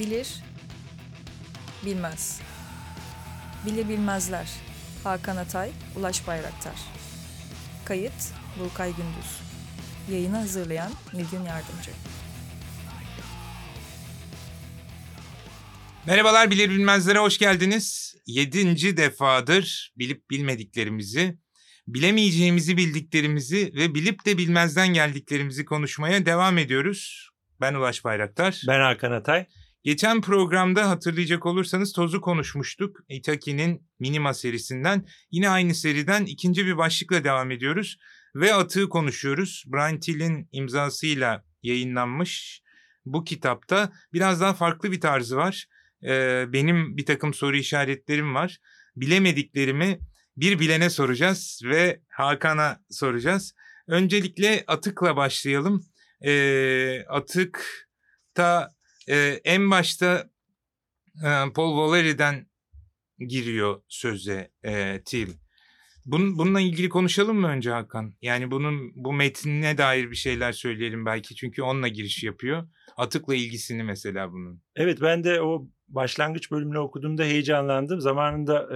Bilir, bilmez. Bilir bilmezler. Hakan Atay, Ulaş Bayraktar. Kayıt, Burkay Gündüz. Yayını hazırlayan Nilgün Yardımcı. Merhabalar Bilir Bilmezlere hoş geldiniz. Yedinci defadır bilip bilmediklerimizi, bilemeyeceğimizi bildiklerimizi ve bilip de bilmezden geldiklerimizi konuşmaya devam ediyoruz. Ben Ulaş Bayraktar. Ben Hakan Atay. Geçen programda hatırlayacak olursanız Toz'u konuşmuştuk. Itaki'nin Minima serisinden. Yine aynı seriden ikinci bir başlıkla devam ediyoruz. Ve Atığı konuşuyoruz. Brian Till'in imzasıyla yayınlanmış bu kitapta biraz daha farklı bir tarzı var. Ee, benim bir takım soru işaretlerim var. Bilemediklerimi bir bilene soracağız ve Hakan'a soracağız. Öncelikle Atık'la başlayalım. Ee, Atık'ta e, en başta e, Paul Valery'den giriyor söze e, Till. Bun, bununla ilgili konuşalım mı önce Hakan? Yani bunun bu metnine dair bir şeyler söyleyelim belki çünkü onunla giriş yapıyor. Atıkla ilgisini mesela bunun. Evet ben de o başlangıç bölümünü okuduğumda heyecanlandım. Zamanında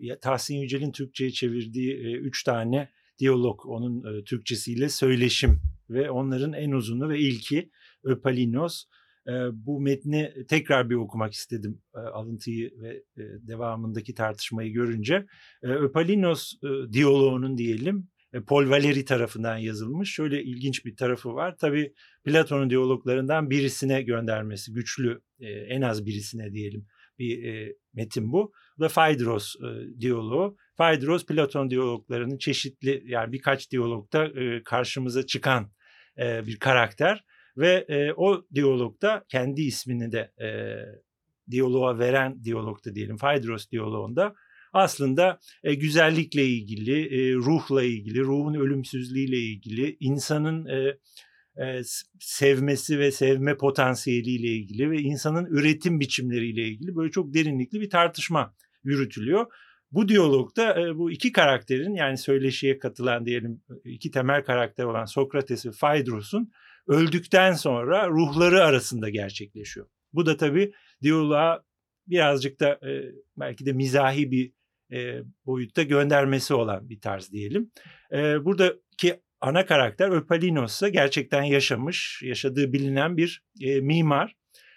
e, Tahsin Yücel'in Türkçe'ye çevirdiği e, üç tane diyalog onun e, Türkçesiyle söyleşim ve onların en uzunu ve ilki Öpalinos. Bu metni tekrar bir okumak istedim alıntıyı ve devamındaki tartışmayı görünce. Öpalinos diyaloğunun diyelim Paul Valéry tarafından yazılmış. Şöyle ilginç bir tarafı var. Tabii Platon'un diyaloglarından birisine göndermesi, güçlü en az birisine diyelim bir metin bu. Bu da Phaedros diyaloğu. Phaedros Platon diyaloglarının çeşitli yani birkaç diyalogda karşımıza çıkan bir karakter ve e, o diyalogda kendi ismini de e, diyaloğa veren diyalogda diyelim Phaedros diyaloğunda aslında e, güzellikle ilgili, e, ruhla ilgili, ruhun ölümsüzlüğüyle ilgili, insanın e, e, sevmesi ve sevme potansiyeliyle ilgili ve insanın üretim biçimleriyle ilgili böyle çok derinlikli bir tartışma yürütülüyor. Bu diyalogda e, bu iki karakterin yani söyleşiye katılan diyelim iki temel karakter olan Sokrates ve Phaedros'un öldükten sonra ruhları arasında gerçekleşiyor. Bu da tabii diyaloğa birazcık da e, belki de mizahi bir e, boyutta göndermesi olan bir tarz diyelim. E, buradaki ana karakter Öpalinos gerçekten yaşamış, yaşadığı bilinen bir e, mimar.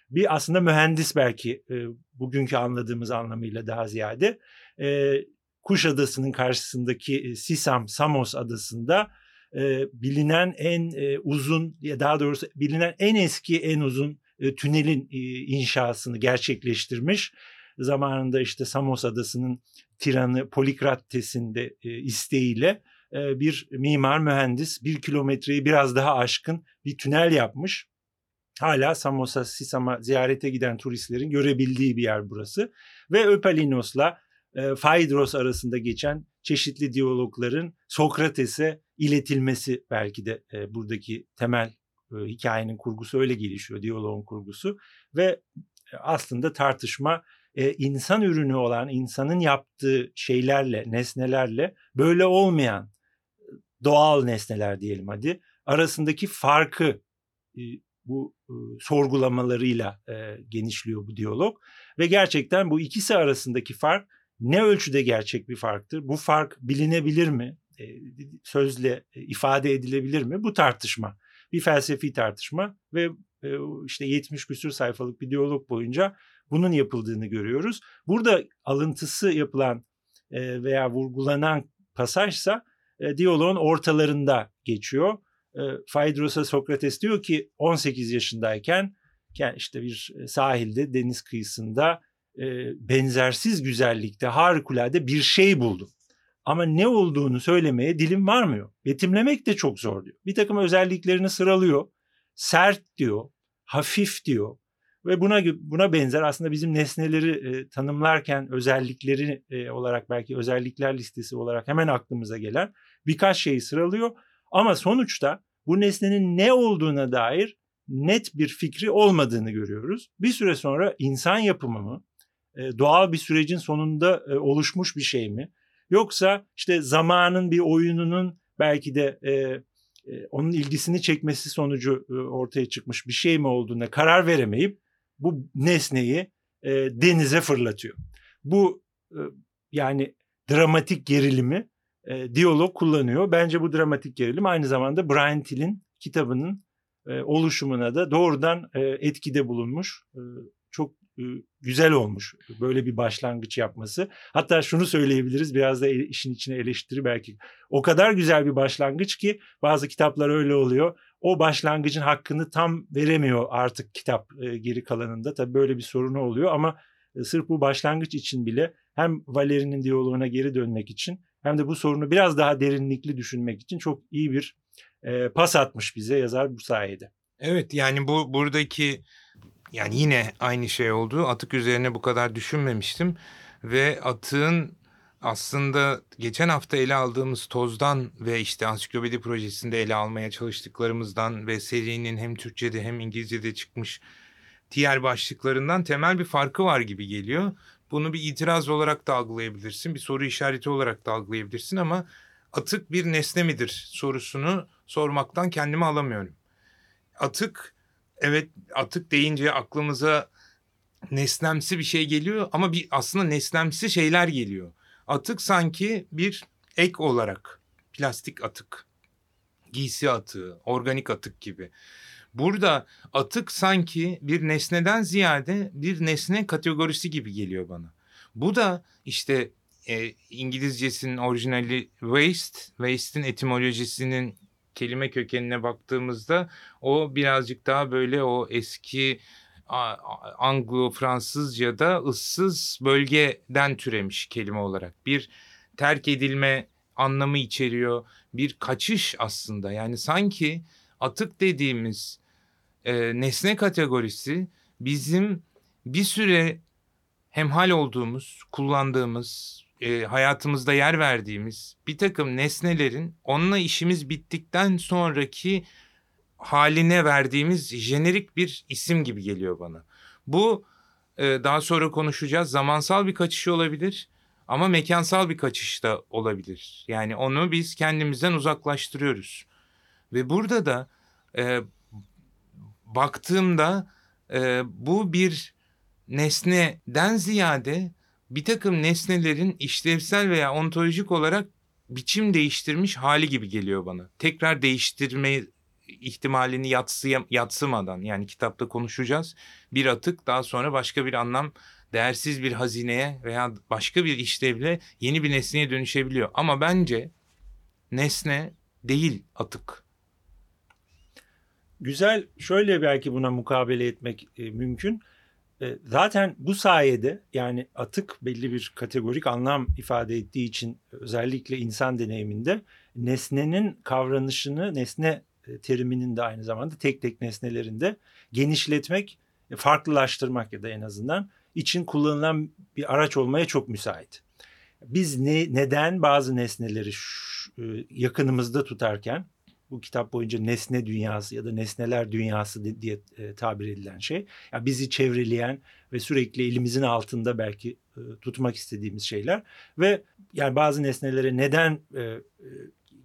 Bir aslında mühendis belki e, bugünkü anladığımız anlamıyla daha ziyade. E, Kuş Adası'nın karşısındaki e, Sisam, Samos adasında e, bilinen en e, uzun, ya daha doğrusu bilinen en eski, en uzun e, tünelin e, inşasını gerçekleştirmiş. Zamanında işte Samos Adası'nın tiranı Polikrattes'in de e, isteğiyle e, bir mimar mühendis bir kilometreyi biraz daha aşkın bir tünel yapmış. Hala Samos'a, Sisam'a ziyarete giden turistlerin görebildiği bir yer burası. Ve Öpalinos'la e, Phaedros arasında geçen çeşitli diyalogların Sokrates'e iletilmesi belki de e, buradaki temel e, hikayenin kurgusu öyle gelişiyor, diyaloğun kurgusu. Ve aslında tartışma e, insan ürünü olan, insanın yaptığı şeylerle, nesnelerle böyle olmayan doğal nesneler diyelim hadi arasındaki farkı bu sorgulamalarıyla genişliyor bu diyalog ve gerçekten bu ikisi arasındaki fark ne ölçüde gerçek bir farktır? Bu fark bilinebilir mi? E, sözle e, ifade edilebilir mi? Bu tartışma. Bir felsefi tartışma ve e, işte 70 küsür sayfalık bir diyalog boyunca bunun yapıldığını görüyoruz. Burada alıntısı yapılan veya vurgulanan pasajsa diyaloğun ortalarında geçiyor. Phaedros'a Sokrates diyor ki 18 yaşındayken yani işte bir sahilde deniz kıyısında benzersiz güzellikte harikulade bir şey buldum. Ama ne olduğunu söylemeye dilim varmıyor. Betimlemek de çok zor diyor. Bir takım özelliklerini sıralıyor. Sert diyor, hafif diyor, ve buna buna benzer aslında bizim nesneleri e, tanımlarken özellikleri e, olarak belki özellikler listesi olarak hemen aklımıza gelen birkaç şeyi sıralıyor. Ama sonuçta bu nesnenin ne olduğuna dair net bir fikri olmadığını görüyoruz. Bir süre sonra insan yapımı mı, doğal bir sürecin sonunda oluşmuş bir şey mi? Yoksa işte zamanın bir oyununun belki de onun ilgisini çekmesi sonucu ortaya çıkmış bir şey mi olduğuna karar veremeyip bu nesneyi denize fırlatıyor. Bu yani dramatik gerilimi e, diyalog kullanıyor. Bence bu dramatik gerilim aynı zamanda Brian Till'in kitabının e, oluşumuna da doğrudan e, etkide bulunmuş. E, güzel olmuş böyle bir başlangıç yapması. Hatta şunu söyleyebiliriz biraz da işin içine eleştiri belki. O kadar güzel bir başlangıç ki bazı kitaplar öyle oluyor. O başlangıcın hakkını tam veremiyor artık kitap geri kalanında. Tabii böyle bir sorunu oluyor ama sırf bu başlangıç için bile hem Valeri'nin diyaloğuna geri dönmek için hem de bu sorunu biraz daha derinlikli düşünmek için çok iyi bir pas atmış bize yazar bu sayede. Evet yani bu buradaki yani yine aynı şey oldu. Atık üzerine bu kadar düşünmemiştim ve atığın aslında geçen hafta ele aldığımız tozdan ve işte ansiklopedi projesinde ele almaya çalıştıklarımızdan ve serinin hem Türkçe'de hem İngilizce'de çıkmış diğer başlıklarından temel bir farkı var gibi geliyor. Bunu bir itiraz olarak da algılayabilirsin, bir soru işareti olarak da algılayabilirsin ama atık bir nesne midir sorusunu sormaktan kendimi alamıyorum. Atık evet atık deyince aklımıza nesnemsi bir şey geliyor ama bir aslında nesnemsi şeyler geliyor. Atık sanki bir ek olarak plastik atık, giysi atığı, organik atık gibi. Burada atık sanki bir nesneden ziyade bir nesne kategorisi gibi geliyor bana. Bu da işte e, İngilizcesinin orijinali waste, waste'in etimolojisinin kelime kökenine baktığımızda o birazcık daha böyle o eski Anglo-Fransızca'da ıssız bölgeden türemiş kelime olarak. Bir terk edilme anlamı içeriyor. Bir kaçış aslında. Yani sanki atık dediğimiz e, nesne kategorisi bizim bir süre hemhal olduğumuz, kullandığımız, e, hayatımızda yer verdiğimiz bir takım nesnelerin onunla işimiz bittikten sonraki haline verdiğimiz jenerik bir isim gibi geliyor bana. Bu e, daha sonra konuşacağız. Zamansal bir kaçış olabilir ama mekansal bir kaçış da olabilir. Yani onu biz kendimizden uzaklaştırıyoruz. Ve burada da e, baktığımda e, bu bir nesneden ziyade bir takım nesnelerin işlevsel veya ontolojik olarak biçim değiştirmiş hali gibi geliyor bana. Tekrar değiştirme ihtimalini yatsıya, yatsımadan yani kitapta konuşacağız. Bir atık daha sonra başka bir anlam değersiz bir hazineye veya başka bir işlevle yeni bir nesneye dönüşebiliyor. Ama bence nesne değil atık. Güzel şöyle belki buna mukabele etmek e, mümkün. E, zaten bu sayede yani atık belli bir kategorik anlam ifade ettiği için özellikle insan deneyiminde nesnenin kavranışını nesne e, teriminin de aynı zamanda tek tek nesnelerinde genişletmek, e, farklılaştırmak ya da en azından için kullanılan bir araç olmaya çok müsait. Biz ne, neden bazı nesneleri şu, yakınımızda tutarken bu kitap boyunca nesne dünyası ya da nesneler dünyası diye e, tabir edilen şey. Yani bizi çevreleyen ve sürekli elimizin altında belki e, tutmak istediğimiz şeyler ve yani bazı nesnelere neden e,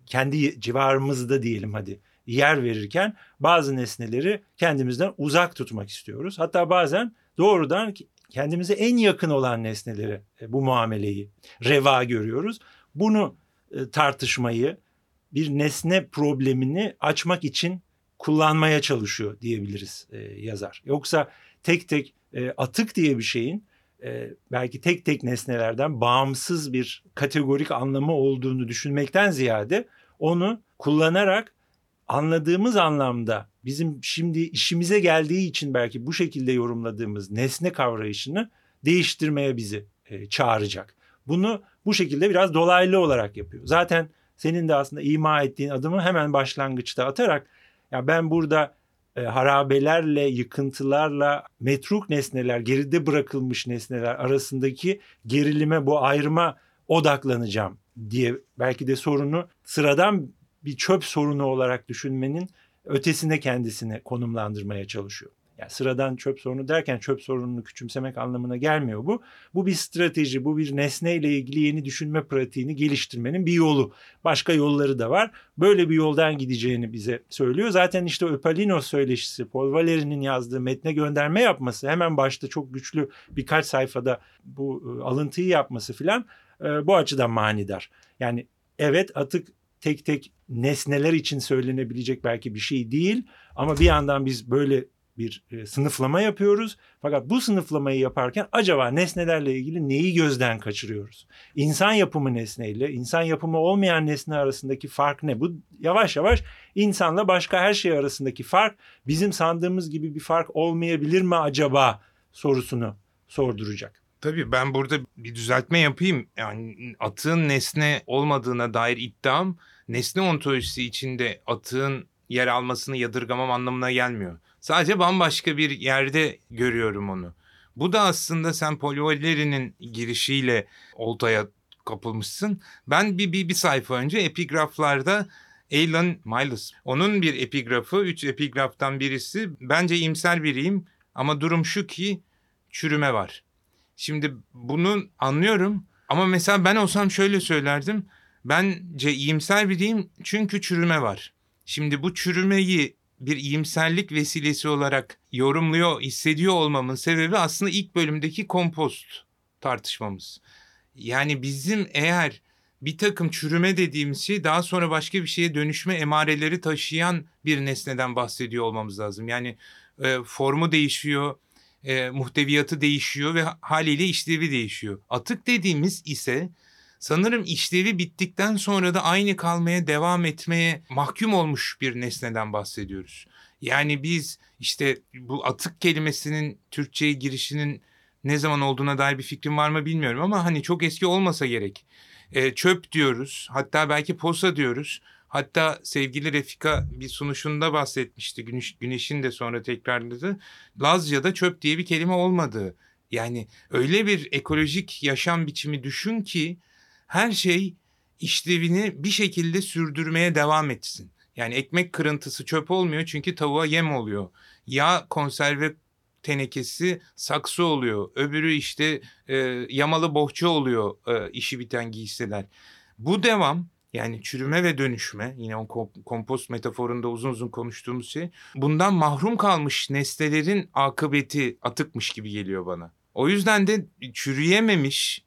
kendi civarımızda diyelim hadi yer verirken bazı nesneleri kendimizden uzak tutmak istiyoruz. Hatta bazen doğrudan kendimize en yakın olan nesneleri e, bu muameleyi reva görüyoruz. Bunu tartışmayı bir nesne problemini açmak için kullanmaya çalışıyor diyebiliriz e, yazar. Yoksa tek tek e, atık diye bir şeyin e, belki tek tek nesnelerden bağımsız bir kategorik anlamı olduğunu düşünmekten ziyade onu kullanarak anladığımız anlamda bizim şimdi işimize geldiği için belki bu şekilde yorumladığımız nesne kavrayışını değiştirmeye bizi e, çağıracak. Bunu bu şekilde biraz dolaylı olarak yapıyor. Zaten senin de aslında ima ettiğin adımı hemen başlangıçta atarak ya ben burada e, harabelerle, yıkıntılarla, metruk nesneler, geride bırakılmış nesneler arasındaki gerilime, bu ayrıma odaklanacağım diye belki de sorunu sıradan bir çöp sorunu olarak düşünmenin ötesine kendisini konumlandırmaya çalışıyor. Yani sıradan çöp sorunu derken çöp sorununu küçümsemek anlamına gelmiyor bu. Bu bir strateji, bu bir nesneyle ilgili yeni düşünme pratiğini geliştirmenin bir yolu. Başka yolları da var. Böyle bir yoldan gideceğini bize söylüyor. Zaten işte Öpalinos söyleşisi, Paul Valeri'nin yazdığı metne gönderme yapması, hemen başta çok güçlü birkaç sayfada bu e, alıntıyı yapması filan e, bu açıdan manidar. Yani evet atık tek tek nesneler için söylenebilecek belki bir şey değil ama bir yandan biz böyle bir e, sınıflama yapıyoruz. Fakat bu sınıflamayı yaparken acaba nesnelerle ilgili neyi gözden kaçırıyoruz? İnsan yapımı nesneyle insan yapımı olmayan nesne arasındaki fark ne? Bu yavaş yavaş insanla başka her şey arasındaki fark bizim sandığımız gibi bir fark olmayabilir mi acaba sorusunu sorduracak. Tabii ben burada bir düzeltme yapayım. Yani atığın nesne olmadığına dair iddiam nesne ontolojisi içinde atığın yer almasını yadırgamam anlamına gelmiyor. Sadece bambaşka bir yerde görüyorum onu. Bu da aslında sen Polivaleri'nin girişiyle oltaya kapılmışsın. Ben bir, bir, bir sayfa önce epigraflarda Alan Miles. Onun bir epigrafı, üç epigraftan birisi. Bence imsel biriyim ama durum şu ki çürüme var. Şimdi bunu anlıyorum ama mesela ben olsam şöyle söylerdim. Bence iyimser biriyim çünkü çürüme var. Şimdi bu çürümeyi bir iyimserlik vesilesi olarak yorumluyor, hissediyor olmamın sebebi aslında ilk bölümdeki kompost tartışmamız. Yani bizim eğer bir takım çürüme dediğimiz şey daha sonra başka bir şeye dönüşme emareleri taşıyan bir nesneden bahsediyor olmamız lazım. Yani e, formu değişiyor, e, muhteviyatı değişiyor ve haliyle işlevi değişiyor. Atık dediğimiz ise sanırım işlevi bittikten sonra da aynı kalmaya devam etmeye mahkum olmuş bir nesneden bahsediyoruz. Yani biz işte bu atık kelimesinin Türkçe'ye girişinin ne zaman olduğuna dair bir fikrim var mı bilmiyorum ama hani çok eski olmasa gerek. E, çöp diyoruz hatta belki posa diyoruz. Hatta sevgili Refika bir sunuşunda bahsetmişti. Güneş, güneşin de sonra tekrarladı. Lazca'da çöp diye bir kelime olmadığı. Yani öyle bir ekolojik yaşam biçimi düşün ki her şey işlevini bir şekilde sürdürmeye devam etsin. Yani ekmek kırıntısı çöp olmuyor çünkü tavuğa yem oluyor. Yağ konserve tenekesi saksı oluyor. Öbürü işte e, yamalı bohça oluyor e, işi biten giysiler. Bu devam yani çürüme ve dönüşme yine o kompost metaforunda uzun uzun konuştuğumuz şey bundan mahrum kalmış nesnelerin akıbeti atıkmış gibi geliyor bana. O yüzden de çürüyememiş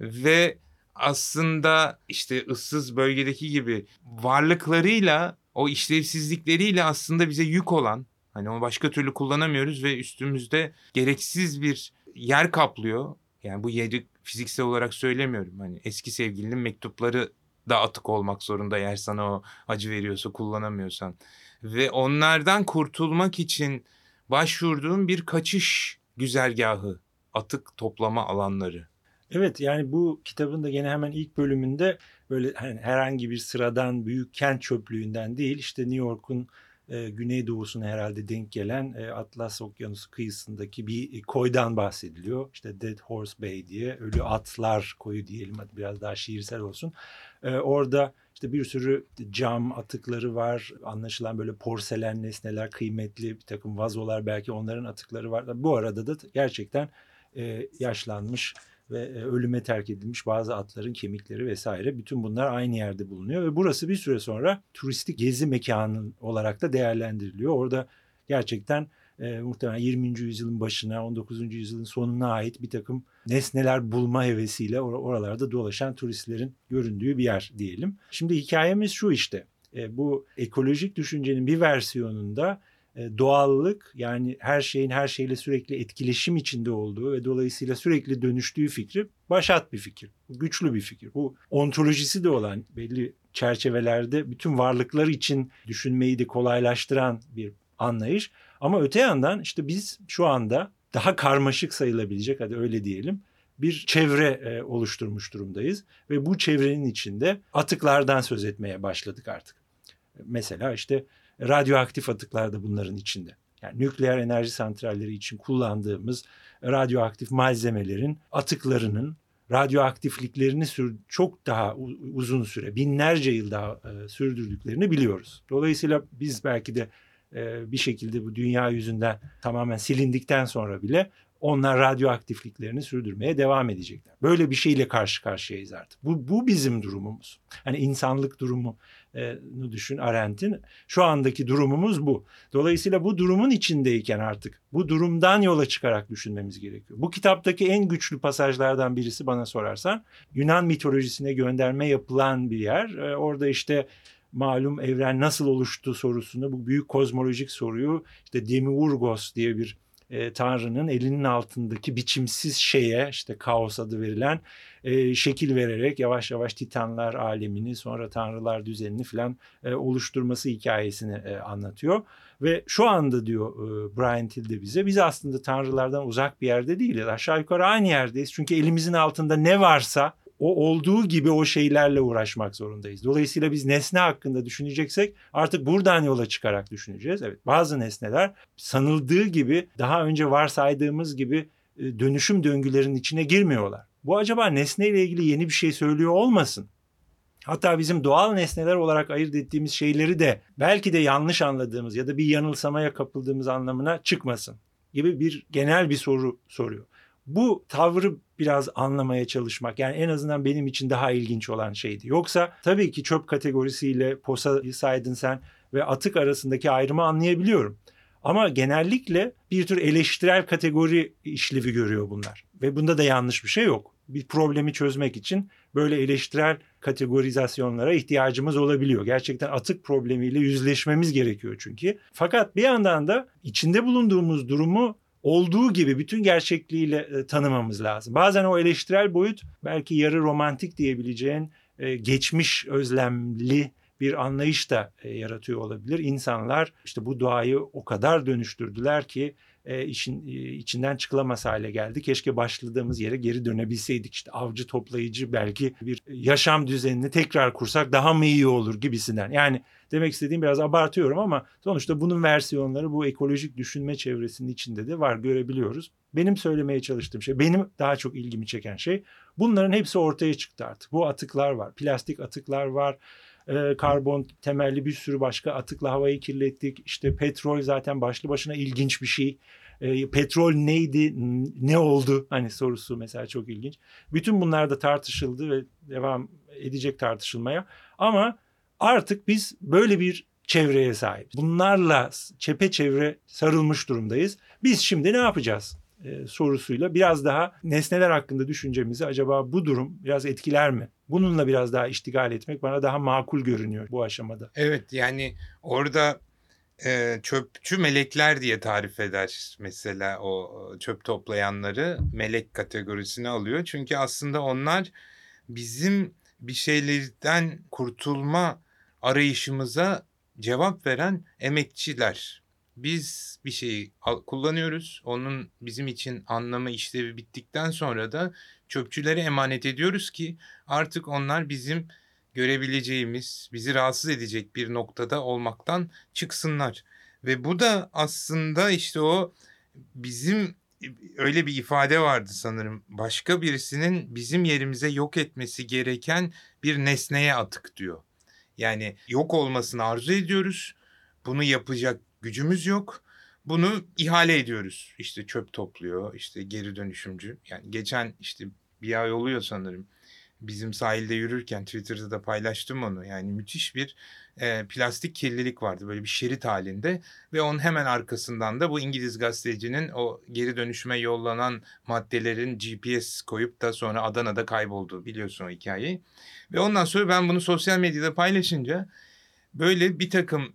ve aslında işte ıssız bölgedeki gibi varlıklarıyla o işlevsizlikleriyle aslında bize yük olan hani onu başka türlü kullanamıyoruz ve üstümüzde gereksiz bir yer kaplıyor. Yani bu yeri fiziksel olarak söylemiyorum. Hani eski sevgilinin mektupları da atık olmak zorunda eğer sana o acı veriyorsa kullanamıyorsan. Ve onlardan kurtulmak için başvurduğum bir kaçış güzergahı, atık toplama alanları. Evet yani bu kitabın da gene hemen ilk bölümünde böyle hani herhangi bir sıradan büyük kent çöplüğünden değil işte New York'un e, güneydoğusuna herhalde denk gelen e, Atlas Okyanusu kıyısındaki bir koydan bahsediliyor. İşte Dead Horse Bay diye ölü atlar koyu diyelim biraz daha şiirsel olsun. E, orada işte bir sürü cam atıkları var. Anlaşılan böyle porselen nesneler, kıymetli bir takım vazolar belki onların atıkları var. Bu arada da gerçekten e, yaşlanmış ve e, ölüme terk edilmiş bazı atların kemikleri vesaire bütün bunlar aynı yerde bulunuyor ve burası bir süre sonra turistik gezi mekanı olarak da değerlendiriliyor. Orada gerçekten e, muhtemelen 20. yüzyılın başına 19. yüzyılın sonuna ait bir takım nesneler bulma hevesiyle or- oralarda dolaşan turistlerin göründüğü bir yer diyelim. Şimdi hikayemiz şu işte e, bu ekolojik düşüncenin bir versiyonunda doğallık yani her şeyin her şeyle sürekli etkileşim içinde olduğu ve dolayısıyla sürekli dönüştüğü fikri başat bir fikir. Güçlü bir fikir. Bu ontolojisi de olan belli çerçevelerde bütün varlıklar için düşünmeyi de kolaylaştıran bir anlayış. Ama öte yandan işte biz şu anda daha karmaşık sayılabilecek hadi öyle diyelim bir çevre e, oluşturmuş durumdayız ve bu çevrenin içinde atıklardan söz etmeye başladık artık. Mesela işte radyoaktif atıklar da bunların içinde. Yani nükleer enerji santralleri için kullandığımız radyoaktif malzemelerin atıklarının radyoaktifliklerini sür çok daha uzun süre binlerce yıl daha e, sürdürdüklerini biliyoruz. Dolayısıyla biz belki de e, bir şekilde bu dünya yüzünden tamamen silindikten sonra bile onlar radyoaktifliklerini sürdürmeye devam edecekler. Böyle bir şeyle karşı karşıyayız artık. Bu, bu bizim durumumuz. Hani insanlık durumunu düşün Arendt'in. Şu andaki durumumuz bu. Dolayısıyla bu durumun içindeyken artık bu durumdan yola çıkarak düşünmemiz gerekiyor. Bu kitaptaki en güçlü pasajlardan birisi bana sorarsan Yunan mitolojisine gönderme yapılan bir yer. Orada işte malum evren nasıl oluştu sorusunu bu büyük kozmolojik soruyu işte Demiurgos diye bir e, Tanrı'nın elinin altındaki biçimsiz şeye işte kaos adı verilen e, şekil vererek yavaş yavaş Titanlar alemini sonra Tanrılar düzenini falan e, oluşturması hikayesini e, anlatıyor. Ve şu anda diyor e, Brian Tilde bize biz aslında Tanrılardan uzak bir yerde değiliz. Aşağı yukarı aynı yerdeyiz. Çünkü elimizin altında ne varsa o olduğu gibi o şeylerle uğraşmak zorundayız. Dolayısıyla biz nesne hakkında düşüneceksek artık buradan yola çıkarak düşüneceğiz. Evet bazı nesneler sanıldığı gibi daha önce varsaydığımız gibi e, dönüşüm döngülerinin içine girmiyorlar. Bu acaba nesneyle ilgili yeni bir şey söylüyor olmasın? Hatta bizim doğal nesneler olarak ayırt ettiğimiz şeyleri de belki de yanlış anladığımız ya da bir yanılsamaya kapıldığımız anlamına çıkmasın gibi bir genel bir soru soruyor. Bu tavrı biraz anlamaya çalışmak yani en azından benim için daha ilginç olan şeydi. Yoksa tabii ki çöp kategorisiyle posa saydın sen ve atık arasındaki ayrımı anlayabiliyorum. Ama genellikle bir tür eleştirel kategori işlevi görüyor bunlar. Ve bunda da yanlış bir şey yok. Bir problemi çözmek için böyle eleştirel kategorizasyonlara ihtiyacımız olabiliyor. Gerçekten atık problemiyle yüzleşmemiz gerekiyor çünkü. Fakat bir yandan da içinde bulunduğumuz durumu olduğu gibi bütün gerçekliğiyle e, tanımamız lazım. Bazen o eleştirel boyut belki yarı romantik diyebileceğin e, geçmiş özlemli bir anlayış da e, yaratıyor olabilir. İnsanlar işte bu doğayı o kadar dönüştürdüler ki e, işin e, içinden çıkılamaz hale geldi. Keşke başladığımız yere geri dönebilseydik. İşte avcı toplayıcı belki bir yaşam düzenini tekrar kursak daha mı iyi olur gibisinden. Yani demek istediğim biraz abartıyorum ama sonuçta bunun versiyonları bu ekolojik düşünme çevresinin içinde de var görebiliyoruz. Benim söylemeye çalıştığım şey, benim daha çok ilgimi çeken şey bunların hepsi ortaya çıktı artık. Bu atıklar var, plastik atıklar var, e, karbon temelli bir sürü başka atıkla havayı kirlettik. İşte petrol zaten başlı başına ilginç bir şey. E, petrol neydi, ne oldu hani sorusu mesela çok ilginç. Bütün bunlar da tartışıldı ve devam edecek tartışılmaya. Ama artık biz böyle bir çevreye sahip. Bunlarla çepeçevre sarılmış durumdayız. Biz şimdi ne yapacağız? e, sorusuyla biraz daha nesneler hakkında düşüncemizi acaba bu durum biraz etkiler mi? Bununla biraz daha iştigal etmek bana daha makul görünüyor bu aşamada. Evet yani orada e, çöpçü melekler diye tarif eder mesela o çöp toplayanları melek kategorisine alıyor. Çünkü aslında onlar bizim bir şeylerden kurtulma arayışımıza cevap veren emekçiler biz bir şeyi kullanıyoruz. Onun bizim için anlamı işlevi bittikten sonra da çöpçülere emanet ediyoruz ki artık onlar bizim görebileceğimiz, bizi rahatsız edecek bir noktada olmaktan çıksınlar. Ve bu da aslında işte o bizim öyle bir ifade vardı sanırım. Başka birisinin bizim yerimize yok etmesi gereken bir nesneye atık diyor. Yani yok olmasını arzu ediyoruz. Bunu yapacak gücümüz yok. Bunu ihale ediyoruz. İşte çöp topluyor, işte geri dönüşümcü. Yani geçen işte bir ay oluyor sanırım. Bizim sahilde yürürken Twitter'da da paylaştım onu. Yani müthiş bir e, plastik kirlilik vardı böyle bir şerit halinde ve onun hemen arkasından da bu İngiliz gazetecinin o geri dönüşüme yollanan maddelerin GPS koyup da sonra Adana'da kaybolduğu biliyorsun o hikayeyi. Ve ondan sonra ben bunu sosyal medyada paylaşınca böyle bir takım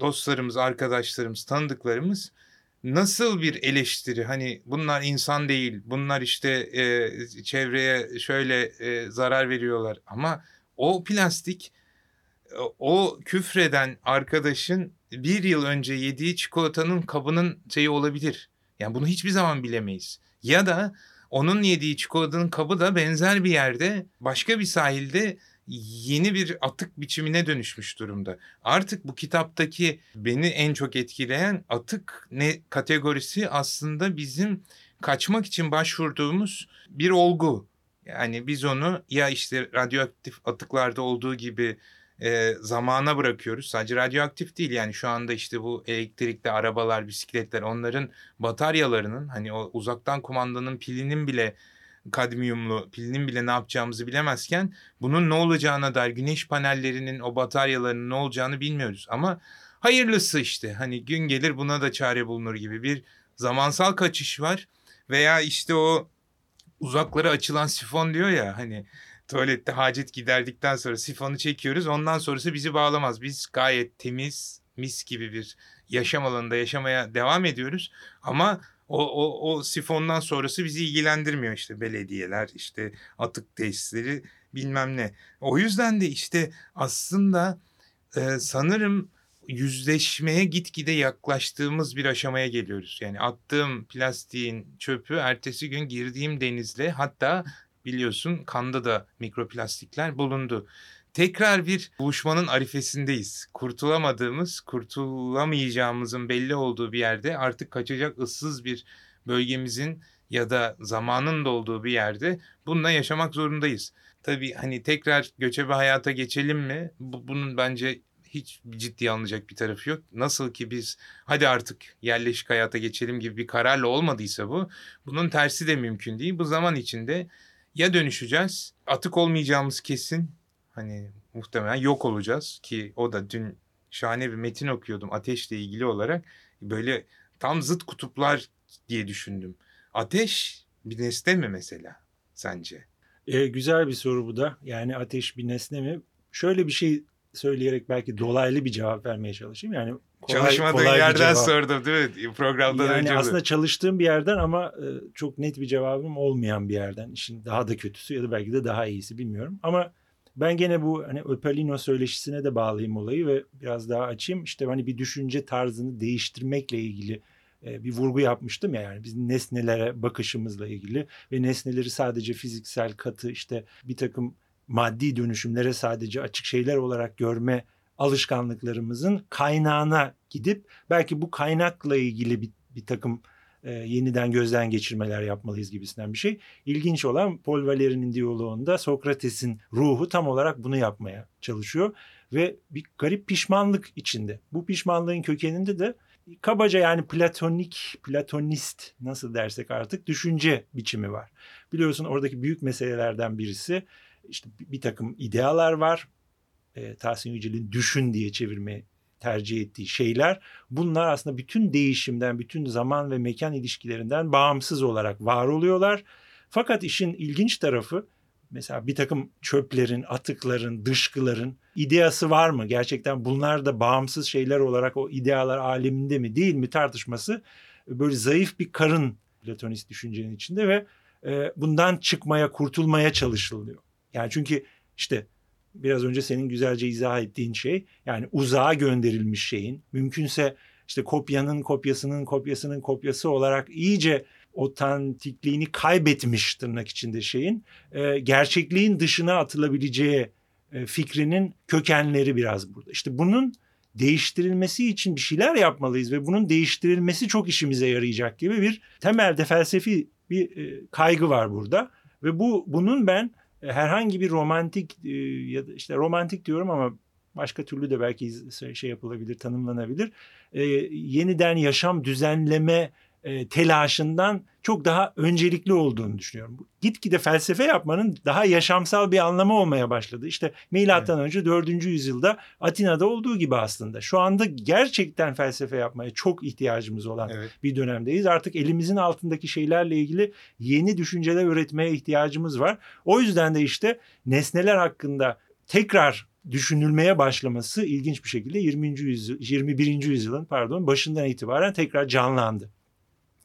dostlarımız, arkadaşlarımız, tanıdıklarımız nasıl bir eleştiri hani bunlar insan değil, bunlar işte e, çevreye şöyle e, zarar veriyorlar ama o plastik o küfreden arkadaşın bir yıl önce yediği çikolatanın kabının şeyi olabilir. Yani bunu hiçbir zaman bilemeyiz. Ya da onun yediği çikolatanın kabı da benzer bir yerde başka bir sahilde yeni bir atık biçimine dönüşmüş durumda. Artık bu kitaptaki beni en çok etkileyen atık ne kategorisi aslında bizim kaçmak için başvurduğumuz bir olgu. Yani biz onu ya işte radyoaktif atıklarda olduğu gibi e, zamana bırakıyoruz. Sadece radyoaktif değil yani şu anda işte bu elektrikli arabalar, bisikletler onların bataryalarının hani o uzaktan kumandanın pilinin bile kadmiyumlu pilinin bile ne yapacağımızı bilemezken bunun ne olacağına dair güneş panellerinin o bataryalarının ne olacağını bilmiyoruz. Ama hayırlısı işte hani gün gelir buna da çare bulunur gibi bir zamansal kaçış var. Veya işte o uzaklara açılan sifon diyor ya hani tuvalette hacet giderdikten sonra sifonu çekiyoruz. Ondan sonrası bizi bağlamaz. Biz gayet temiz, mis gibi bir yaşam alanında yaşamaya devam ediyoruz. Ama o, o, o sifondan sonrası bizi ilgilendirmiyor işte belediyeler, işte atık tesisleri bilmem ne. O yüzden de işte aslında e, sanırım yüzleşmeye gitgide yaklaştığımız bir aşamaya geliyoruz. Yani attığım plastiğin çöpü ertesi gün girdiğim denizle hatta biliyorsun kanda da mikroplastikler bulundu. Tekrar bir buluşmanın arifesindeyiz. Kurtulamadığımız, kurtulamayacağımızın belli olduğu bir yerde artık kaçacak ıssız bir bölgemizin ya da zamanın da olduğu bir yerde bununla yaşamak zorundayız. Tabii hani tekrar göçebe hayata geçelim mi? Bu, bunun bence hiç ciddi alınacak bir tarafı yok. Nasıl ki biz hadi artık yerleşik hayata geçelim gibi bir kararla olmadıysa bu, bunun tersi de mümkün değil. Bu zaman içinde ya dönüşeceğiz, atık olmayacağımız kesin. Hani muhtemelen yok olacağız ki o da dün şahane bir metin okuyordum ateşle ilgili olarak. Böyle tam zıt kutuplar diye düşündüm. Ateş bir nesne mi mesela sence? E, güzel bir soru bu da. Yani ateş bir nesne mi? Şöyle bir şey söyleyerek belki dolaylı bir cevap vermeye çalışayım. Yani kolay, Çalışmadığın kolay yerden sordum değil mi? Programdan yani önce aslında çalıştığım bir yerden ama e, çok net bir cevabım olmayan bir yerden. İşin daha da kötüsü ya da belki de daha iyisi bilmiyorum. Ama ben gene bu hani Öpalino söyleşisine de bağlayayım olayı ve biraz daha açayım. İşte hani bir düşünce tarzını değiştirmekle ilgili e, bir vurgu yapmıştım ya yani biz nesnelere bakışımızla ilgili ve nesneleri sadece fiziksel katı işte bir takım maddi dönüşümlere sadece açık şeyler olarak görme alışkanlıklarımızın kaynağına gidip belki bu kaynakla ilgili bir, bir takım e, yeniden gözden geçirmeler yapmalıyız gibisinden bir şey. İlginç olan Paul Valeri'nin diyaloğunda Sokrates'in ruhu tam olarak bunu yapmaya çalışıyor ve bir garip pişmanlık içinde. Bu pişmanlığın kökeninde de kabaca yani platonik, platonist nasıl dersek artık düşünce biçimi var. Biliyorsun oradaki büyük meselelerden birisi işte bir takım idealar var. E, Tahsin Yücel'in düşün diye çevirme tercih ettiği şeyler. Bunlar aslında bütün değişimden, bütün zaman ve mekan ilişkilerinden bağımsız olarak var oluyorlar. Fakat işin ilginç tarafı mesela bir takım çöplerin, atıkların, dışkıların ideası var mı? Gerçekten bunlar da bağımsız şeyler olarak o idealar aleminde mi değil mi tartışması böyle zayıf bir karın Platonist düşüncenin içinde ve e, bundan çıkmaya, kurtulmaya çalışılıyor. Yani çünkü işte biraz önce senin güzelce izah ettiğin şey yani uzağa gönderilmiş şeyin mümkünse işte kopyanın kopyasının kopyasının kopyası olarak iyice otantikliğini kaybetmiş tırnak içinde şeyin e, gerçekliğin dışına atılabileceği e, fikrinin kökenleri biraz burada. İşte bunun değiştirilmesi için bir şeyler yapmalıyız ve bunun değiştirilmesi çok işimize yarayacak gibi bir temelde felsefi bir e, kaygı var burada ve bu bunun ben herhangi bir romantik e, ya da işte romantik diyorum ama başka türlü de belki şey yapılabilir, tanımlanabilir. E, yeniden yaşam düzenleme e, telaşından çok daha öncelikli olduğunu düşünüyorum. Gitgide felsefe yapmanın daha yaşamsal bir anlamı olmaya başladı. İşte milattan evet. önce 4. yüzyılda Atina'da olduğu gibi aslında. Şu anda gerçekten felsefe yapmaya çok ihtiyacımız olan evet. bir dönemdeyiz. Artık elimizin altındaki şeylerle ilgili yeni düşünceler üretmeye ihtiyacımız var. O yüzden de işte nesneler hakkında tekrar düşünülmeye başlaması ilginç bir şekilde 20. yüzyıl 21. yüzyılın pardon başından itibaren tekrar canlandı.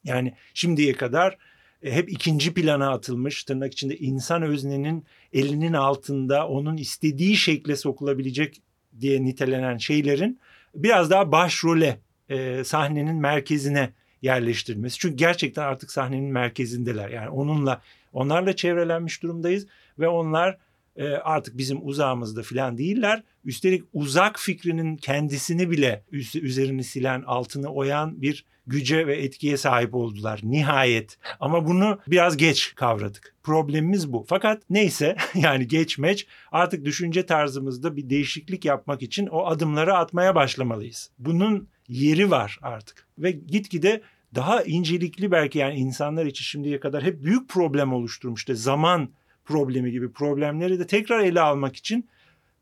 Yani şimdiye kadar e, hep ikinci plana atılmış tırnak içinde insan öznenin elinin altında onun istediği şekle sokulabilecek diye nitelenen şeylerin biraz daha başrole e, sahnenin merkezine yerleştirilmesi. Çünkü gerçekten artık sahnenin merkezindeler. Yani onunla onlarla çevrelenmiş durumdayız ve onlar e, artık bizim uzağımızda falan değiller. Üstelik uzak fikrinin kendisini bile üzerini silen, altını oyan bir güce ve etkiye sahip oldular nihayet. Ama bunu biraz geç kavradık. Problemimiz bu. Fakat neyse yani geçmeç artık düşünce tarzımızda bir değişiklik yapmak için o adımları atmaya başlamalıyız. Bunun yeri var artık ve gitgide daha incelikli belki yani insanlar için şimdiye kadar hep büyük problem oluşturmuştu. Zaman problemi gibi problemleri de tekrar ele almak için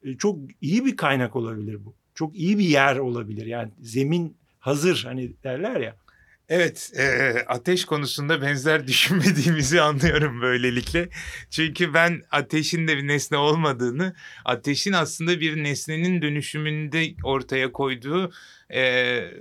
e, çok iyi bir kaynak olabilir bu. Çok iyi bir yer olabilir. Yani zemin hazır hani derler ya. Evet, e, ateş konusunda benzer düşünmediğimizi anlıyorum böylelikle. Çünkü ben ateşin de bir nesne olmadığını, ateşin aslında bir nesnenin dönüşümünde ortaya koyduğu e,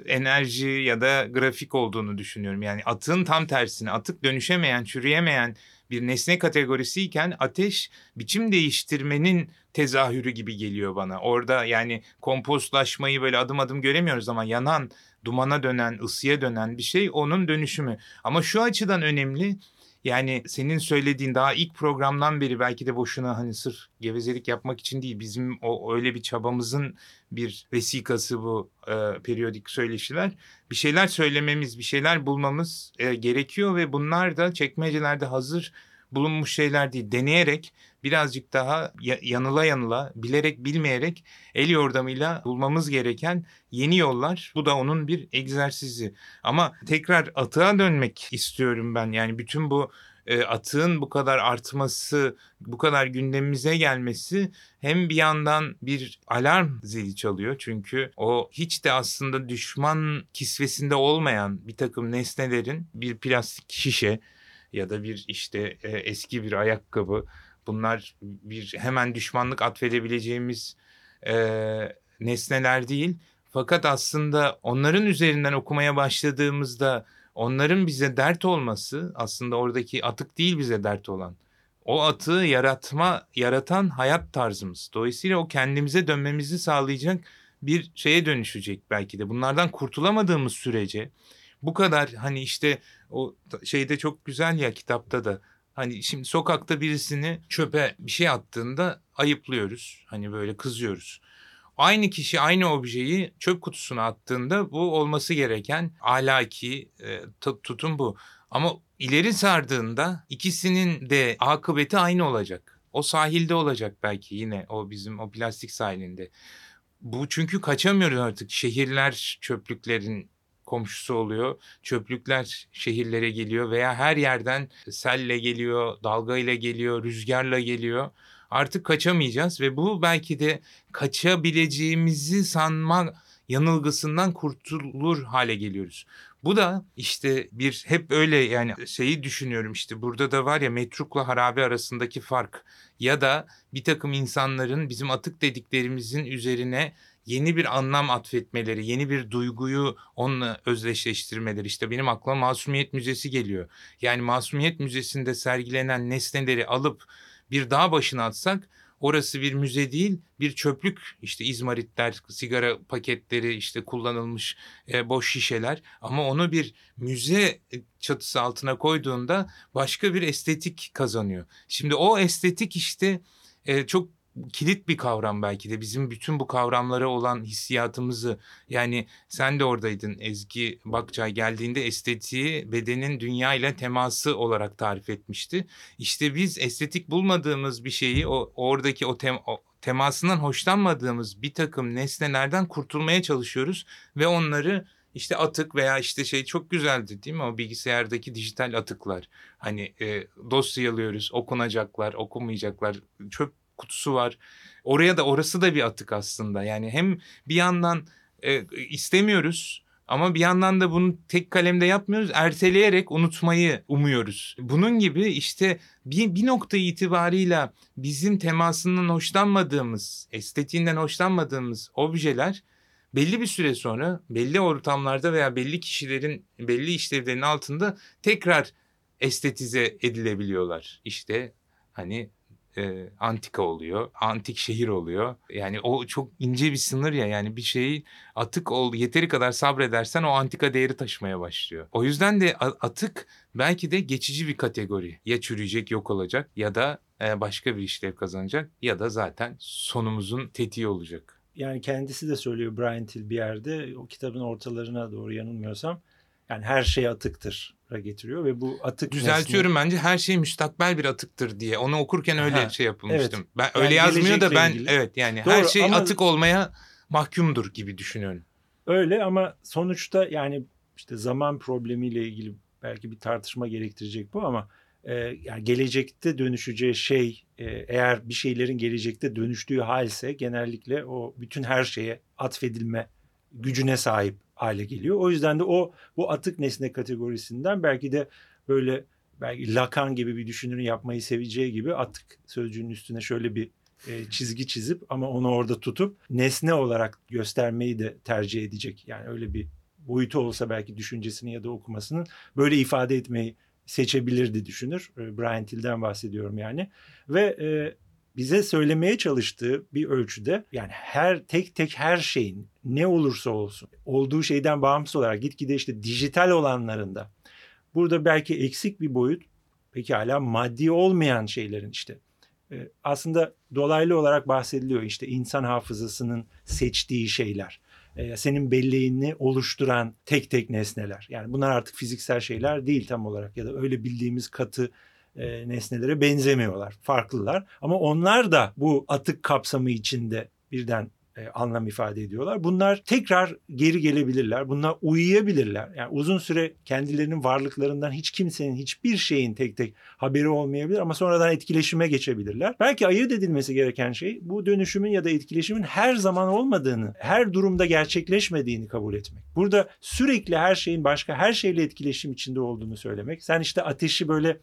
enerji ya da grafik olduğunu düşünüyorum. Yani atın tam tersine, atık dönüşemeyen, çürüyemeyen bir nesne kategorisiyken ateş biçim değiştirmenin tezahürü gibi geliyor bana. Orada yani kompostlaşmayı böyle adım adım göremiyoruz ama yanan, dumana dönen, ısıya dönen bir şey onun dönüşümü. Ama şu açıdan önemli. Yani senin söylediğin daha ilk programdan beri belki de boşuna hani sırf gevezelik yapmak için değil. Bizim o öyle bir çabamızın bir vesikası bu e, periyodik söyleşiler. Bir şeyler söylememiz, bir şeyler bulmamız e, gerekiyor ve bunlar da çekmecelerde hazır bulunmuş şeyler değil. Deneyerek birazcık daha yanıla yanıla, bilerek bilmeyerek el yordamıyla bulmamız gereken yeni yollar. Bu da onun bir egzersizi. Ama tekrar atığa dönmek istiyorum ben. Yani bütün bu e, atığın bu kadar artması, bu kadar gündemimize gelmesi hem bir yandan bir alarm zili çalıyor. Çünkü o hiç de aslında düşman kisvesinde olmayan bir takım nesnelerin bir plastik şişe ya da bir işte e, eski bir ayakkabı bunlar bir hemen düşmanlık atfedebileceğimiz e, nesneler değil. Fakat aslında onların üzerinden okumaya başladığımızda onların bize dert olması aslında oradaki atık değil bize dert olan. O atığı yaratma, yaratan hayat tarzımız. Dolayısıyla o kendimize dönmemizi sağlayacak bir şeye dönüşecek belki de. Bunlardan kurtulamadığımız sürece bu kadar hani işte o şeyde çok güzel ya kitapta da hani şimdi sokakta birisini çöpe bir şey attığında ayıplıyoruz. Hani böyle kızıyoruz. Aynı kişi aynı objeyi çöp kutusuna attığında bu olması gereken ahlaki e, tutum bu. Ama ileri sardığında ikisinin de akıbeti aynı olacak. O sahilde olacak belki yine o bizim o plastik sahilinde. Bu çünkü kaçamıyoruz artık. Şehirler çöplüklerin komşusu oluyor. Çöplükler şehirlere geliyor veya her yerden selle geliyor, dalgayla geliyor, rüzgarla geliyor. Artık kaçamayacağız ve bu belki de kaçabileceğimizi sanma yanılgısından kurtulur hale geliyoruz. Bu da işte bir hep öyle yani şeyi düşünüyorum işte burada da var ya metrukla harabe arasındaki fark ya da bir takım insanların bizim atık dediklerimizin üzerine yeni bir anlam atfetmeleri, yeni bir duyguyu onunla özdeşleştirmeleri. İşte benim aklıma Masumiyet Müzesi geliyor. Yani Masumiyet Müzesi'nde sergilenen nesneleri alıp bir dağ başına atsak orası bir müze değil bir çöplük işte izmaritler, sigara paketleri işte kullanılmış e, boş şişeler ama onu bir müze çatısı altına koyduğunda başka bir estetik kazanıyor. Şimdi o estetik işte e, çok kilit bir kavram belki de bizim bütün bu kavramlara olan hissiyatımızı yani sen de oradaydın Ezgi Bakçay geldiğinde estetiği bedenin dünya ile teması olarak tarif etmişti. İşte biz estetik bulmadığımız bir şeyi o oradaki o, tem, o temasından hoşlanmadığımız bir takım nesnelerden kurtulmaya çalışıyoruz ve onları işte atık veya işte şey çok güzeldi değil mi o bilgisayardaki dijital atıklar. Hani e, dosyalıyoruz okunacaklar okumayacaklar çöp kutusu var. Oraya da orası da bir atık aslında. Yani hem bir yandan e, istemiyoruz ama bir yandan da bunu tek kalemde yapmıyoruz. Erteleyerek unutmayı umuyoruz. Bunun gibi işte bir, bir nokta itibarıyla bizim temasından hoşlanmadığımız, estetiğinden hoşlanmadığımız objeler belli bir süre sonra belli ortamlarda veya belli kişilerin belli işlevlerin altında tekrar estetize edilebiliyorlar. İşte hani e, antika oluyor, antik şehir oluyor. Yani o çok ince bir sınır ya yani bir şeyi atık ol yeteri kadar sabredersen o antika değeri taşımaya başlıyor. O yüzden de atık belki de geçici bir kategori. Ya çürüyecek, yok olacak ya da e, başka bir işlev kazanacak ya da zaten sonumuzun tetiği olacak. Yani kendisi de söylüyor Brian Till bir yerde o kitabın ortalarına doğru yanılmıyorsam yani her şey atıktır getiriyor ve bu atık Düzeltiyorum nesne... bence her şey müstakbel bir atıktır diye. Onu okurken öyle Ha, şey yapılmıştım. evet. Ben Yani öyle yazmıyor da ben ilgili. evet yani Doğru, her şey ama- atık olmaya mahkumdur gibi düşünüyorum. Öyle ama sonuçta yani işte zaman problemiyle ilgili belki bir tartışma gerektirecek bu ama e, yani gelecekte dönüşeceği şey e, eğer bir şeylerin gelecekte dönüştüğü halse genellikle o bütün her şeye atfedilme gücüne sahip hale geliyor. O yüzden de o bu atık nesne kategorisinden belki de böyle belki Lacan gibi bir düşünürün yapmayı seveceği gibi atık sözcüğünün üstüne şöyle bir e, çizgi çizip ama onu orada tutup nesne olarak göstermeyi de tercih edecek. Yani öyle bir boyutu olsa belki düşüncesini ya da okumasının böyle ifade etmeyi seçebilirdi düşünür. E, Brian Till'den bahsediyorum yani. Ve e, bize söylemeye çalıştığı bir ölçüde yani her tek tek her şeyin ne olursa olsun olduğu şeyden bağımsız olarak gitgide işte dijital olanlarında burada belki eksik bir boyut peki hala maddi olmayan şeylerin işte e, aslında dolaylı olarak bahsediliyor işte insan hafızasının seçtiği şeyler. E, senin belleğini oluşturan tek tek nesneler. Yani bunlar artık fiziksel şeyler değil tam olarak ya da öyle bildiğimiz katı e, nesnelere benzemiyorlar. Farklılar ama onlar da bu atık kapsamı içinde birden e, anlam ifade ediyorlar. Bunlar tekrar geri gelebilirler. Bunlar uyuyabilirler. Yani uzun süre kendilerinin varlıklarından hiç kimsenin hiçbir şeyin tek tek haberi olmayabilir ama sonradan etkileşime geçebilirler. Belki ayırt edilmesi gereken şey bu dönüşümün ya da etkileşimin her zaman olmadığını, her durumda gerçekleşmediğini kabul etmek. Burada sürekli her şeyin başka her şeyle etkileşim içinde olduğunu söylemek. Sen işte ateşi böyle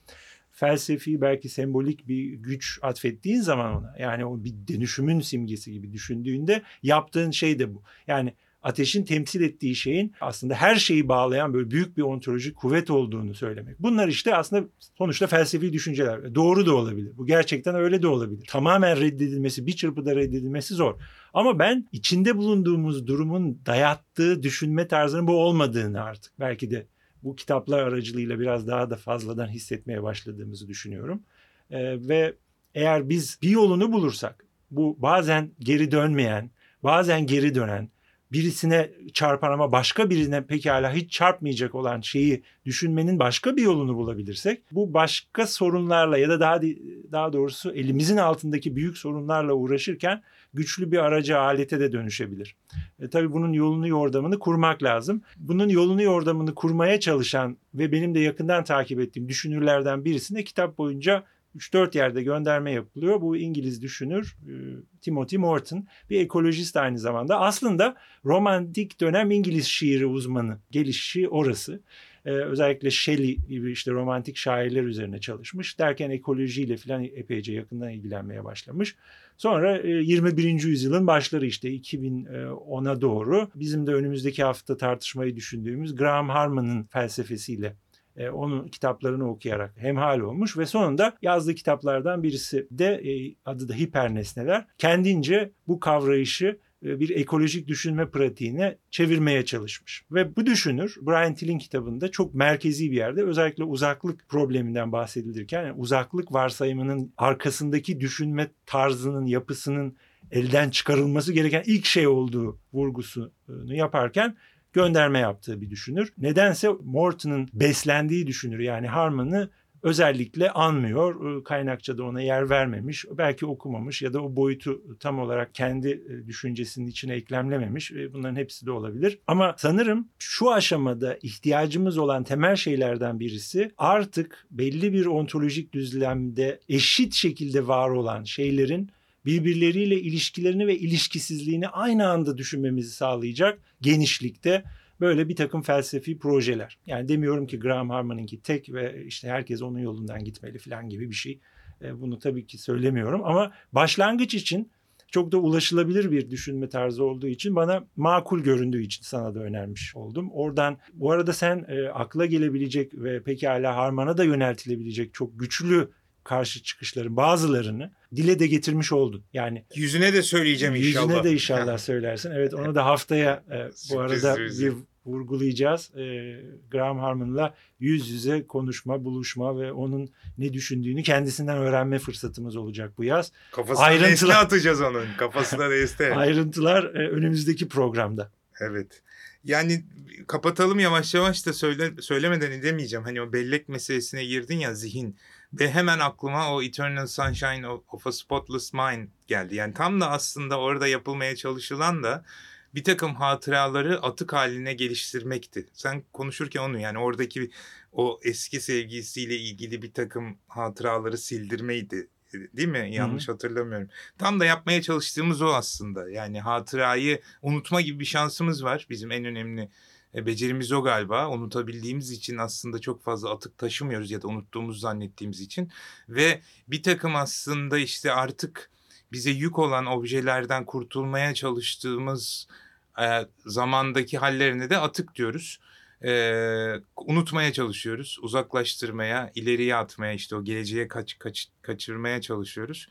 felsefi belki sembolik bir güç atfettiğin zaman ona yani o bir dönüşümün simgesi gibi düşündüğünde yaptığın şey de bu. Yani ateşin temsil ettiği şeyin aslında her şeyi bağlayan böyle büyük bir ontolojik kuvvet olduğunu söylemek. Bunlar işte aslında sonuçta felsefi düşünceler. Doğru da olabilir. Bu gerçekten öyle de olabilir. Tamamen reddedilmesi, bir çırpıda reddedilmesi zor. Ama ben içinde bulunduğumuz durumun dayattığı düşünme tarzının bu olmadığını artık belki de bu kitaplar aracılığıyla biraz daha da fazladan hissetmeye başladığımızı düşünüyorum. Ee, ve eğer biz bir yolunu bulursak bu bazen geri dönmeyen, bazen geri dönen, birisine çarpan ama başka birine pekala hiç çarpmayacak olan şeyi düşünmenin başka bir yolunu bulabilirsek bu başka sorunlarla ya da daha daha doğrusu elimizin altındaki büyük sorunlarla uğraşırken güçlü bir araca alete de dönüşebilir. E, tabii bunun yolunu yordamını kurmak lazım. Bunun yolunu yordamını kurmaya çalışan ve benim de yakından takip ettiğim düşünürlerden birisine kitap boyunca 3-4 yerde gönderme yapılıyor. Bu İngiliz düşünür e, Timothy Morton bir ekolojist aynı zamanda. Aslında romantik dönem İngiliz şiiri uzmanı. Gelişi orası. Ee, özellikle Shelley gibi işte romantik şairler üzerine çalışmış. Derken ekolojiyle falan epeyce yakından ilgilenmeye başlamış. Sonra e, 21. yüzyılın başları işte 2010'a doğru bizim de önümüzdeki hafta tartışmayı düşündüğümüz Graham Harman'ın felsefesiyle e, onun kitaplarını okuyarak hemhal olmuş ve sonunda yazdığı kitaplardan birisi de e, adı da hipernesneler. Kendince bu kavrayışı e, bir ekolojik düşünme pratiğine çevirmeye çalışmış. Ve bu düşünür Brian Till'in kitabında çok merkezi bir yerde özellikle uzaklık probleminden bahsedilirken yani uzaklık varsayımının arkasındaki düşünme tarzının yapısının elden çıkarılması gereken ilk şey olduğu vurgusunu yaparken gönderme yaptığı bir düşünür. Nedense Morton'un beslendiği düşünür yani Harman'ı özellikle anmıyor. Kaynakça da ona yer vermemiş. Belki okumamış ya da o boyutu tam olarak kendi düşüncesinin içine eklemlememiş. Bunların hepsi de olabilir. Ama sanırım şu aşamada ihtiyacımız olan temel şeylerden birisi artık belli bir ontolojik düzlemde eşit şekilde var olan şeylerin birbirleriyle ilişkilerini ve ilişkisizliğini aynı anda düşünmemizi sağlayacak genişlikte böyle bir takım felsefi projeler. Yani demiyorum ki Graham Harman'ınki tek ve işte herkes onun yolundan gitmeli falan gibi bir şey. Bunu tabii ki söylemiyorum ama başlangıç için çok da ulaşılabilir bir düşünme tarzı olduğu için bana makul göründüğü için sana da önermiş oldum. Oradan bu arada sen e, akla gelebilecek ve pekala Harman'a da yöneltilebilecek çok güçlü karşı çıkışların bazılarını dile de getirmiş oldun. Yani yüzüne de söyleyeceğim inşallah. Yüzüne de inşallah söylersin. Evet onu da haftaya e, bu arada bir vurgulayacağız. E, Graham Harmon'la yüz yüze konuşma, buluşma ve onun ne düşündüğünü kendisinden öğrenme fırsatımız olacak bu yaz. Kafasına Ayrıntılar- deste atacağız onun. Kafasına deste. Ayrıntılar e, önümüzdeki programda. Evet. Yani kapatalım yavaş yavaş da söyle, söylemeden edemeyeceğim. Hani o bellek meselesine girdin ya zihin. Ve hemen aklıma o Eternal Sunshine of, a Spotless Mind geldi. Yani tam da aslında orada yapılmaya çalışılan da bir takım hatıraları atık haline geliştirmekti. Sen konuşurken onu yani oradaki o eski sevgilisiyle ilgili bir takım hatıraları sildirmeydi. Değil mi? Yanlış hatırlamıyorum. Tam da yapmaya çalıştığımız o aslında. Yani hatırayı unutma gibi bir şansımız var. Bizim en önemli e, becerimiz o galiba. Unutabildiğimiz için aslında çok fazla atık taşımıyoruz ya da unuttuğumuzu zannettiğimiz için. Ve bir takım aslında işte artık bize yük olan objelerden kurtulmaya çalıştığımız e, zamandaki hallerine de atık diyoruz. E, unutmaya çalışıyoruz, uzaklaştırmaya, ileriye atmaya işte o geleceğe kaç, kaç, kaçırmaya çalışıyoruz.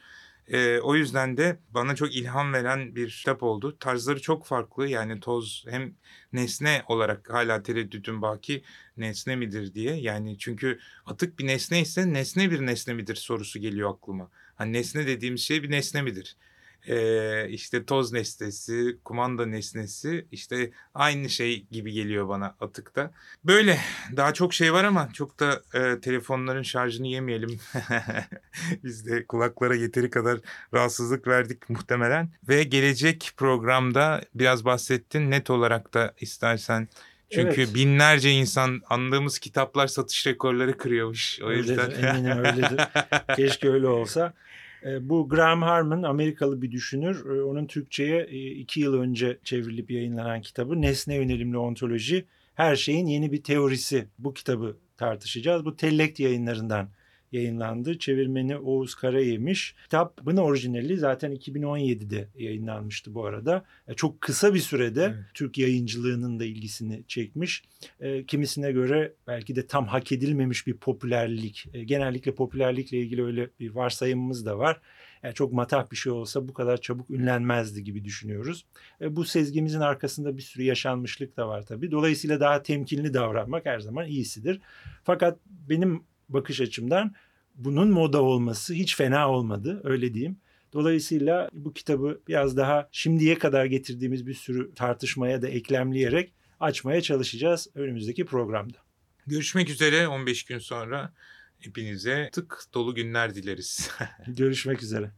E, o yüzden de bana çok ilham veren bir kitap oldu. Tarzları çok farklı yani toz hem nesne olarak hala tereddütüm baki nesne midir diye. Yani çünkü atık bir nesne ise nesne bir nesne midir sorusu geliyor aklıma. Hani nesne dediğimiz şey bir nesne midir? Ee, işte toz nesnesi, kumanda nesnesi işte aynı şey gibi geliyor bana atıkta. Böyle daha çok şey var ama çok da e, telefonların şarjını yemeyelim. Biz de kulaklara yeteri kadar rahatsızlık verdik muhtemelen. Ve gelecek programda biraz bahsettin net olarak da istersen. Çünkü Evet. binlerce insan andığımız kitaplar satış rekorları kırıyormuş. O Öyledir, yüzden. eminim öyledir. Keşke öyle olsa. E, Bu Graham Harman Amerikalı bir düşünür. E, Onun Türkçe'ye e, iki yıl önce çevrilip yayınlanan kitabı Nesne Yönelimli Ontoloji Her Şeyin Yeni Bir Teorisi. Bu kitabı tartışacağız. Bu Tellekt yayınlarından yayınlandı. Çevirmeni Oğuz Karayemiş. Kitabın orijinali zaten 2017'de yayınlanmıştı bu arada. E, Çok kısa bir sürede Evet. Türk yayıncılığının da ilgisini çekmiş. E, kimisine göre belki de tam hak edilmemiş bir popülerlik. E, genellikle popülerlikle ilgili öyle bir varsayımımız da var. Yani çok matah bir şey olsa bu kadar çabuk ünlenmezdi gibi düşünüyoruz. E, bu sezgimizin arkasında bir sürü yaşanmışlık da var tabii. Dolayısıyla daha temkinli davranmak her zaman iyisidir. Fakat benim bakış açımdan bunun moda olması hiç fena olmadı öyle diyeyim. Dolayısıyla bu kitabı biraz daha şimdiye kadar getirdiğimiz bir sürü tartışmaya da eklemleyerek açmaya çalışacağız önümüzdeki programda. Görüşmek üzere 15 gün sonra. Hepinize tık dolu günler dileriz. Görüşmek üzere.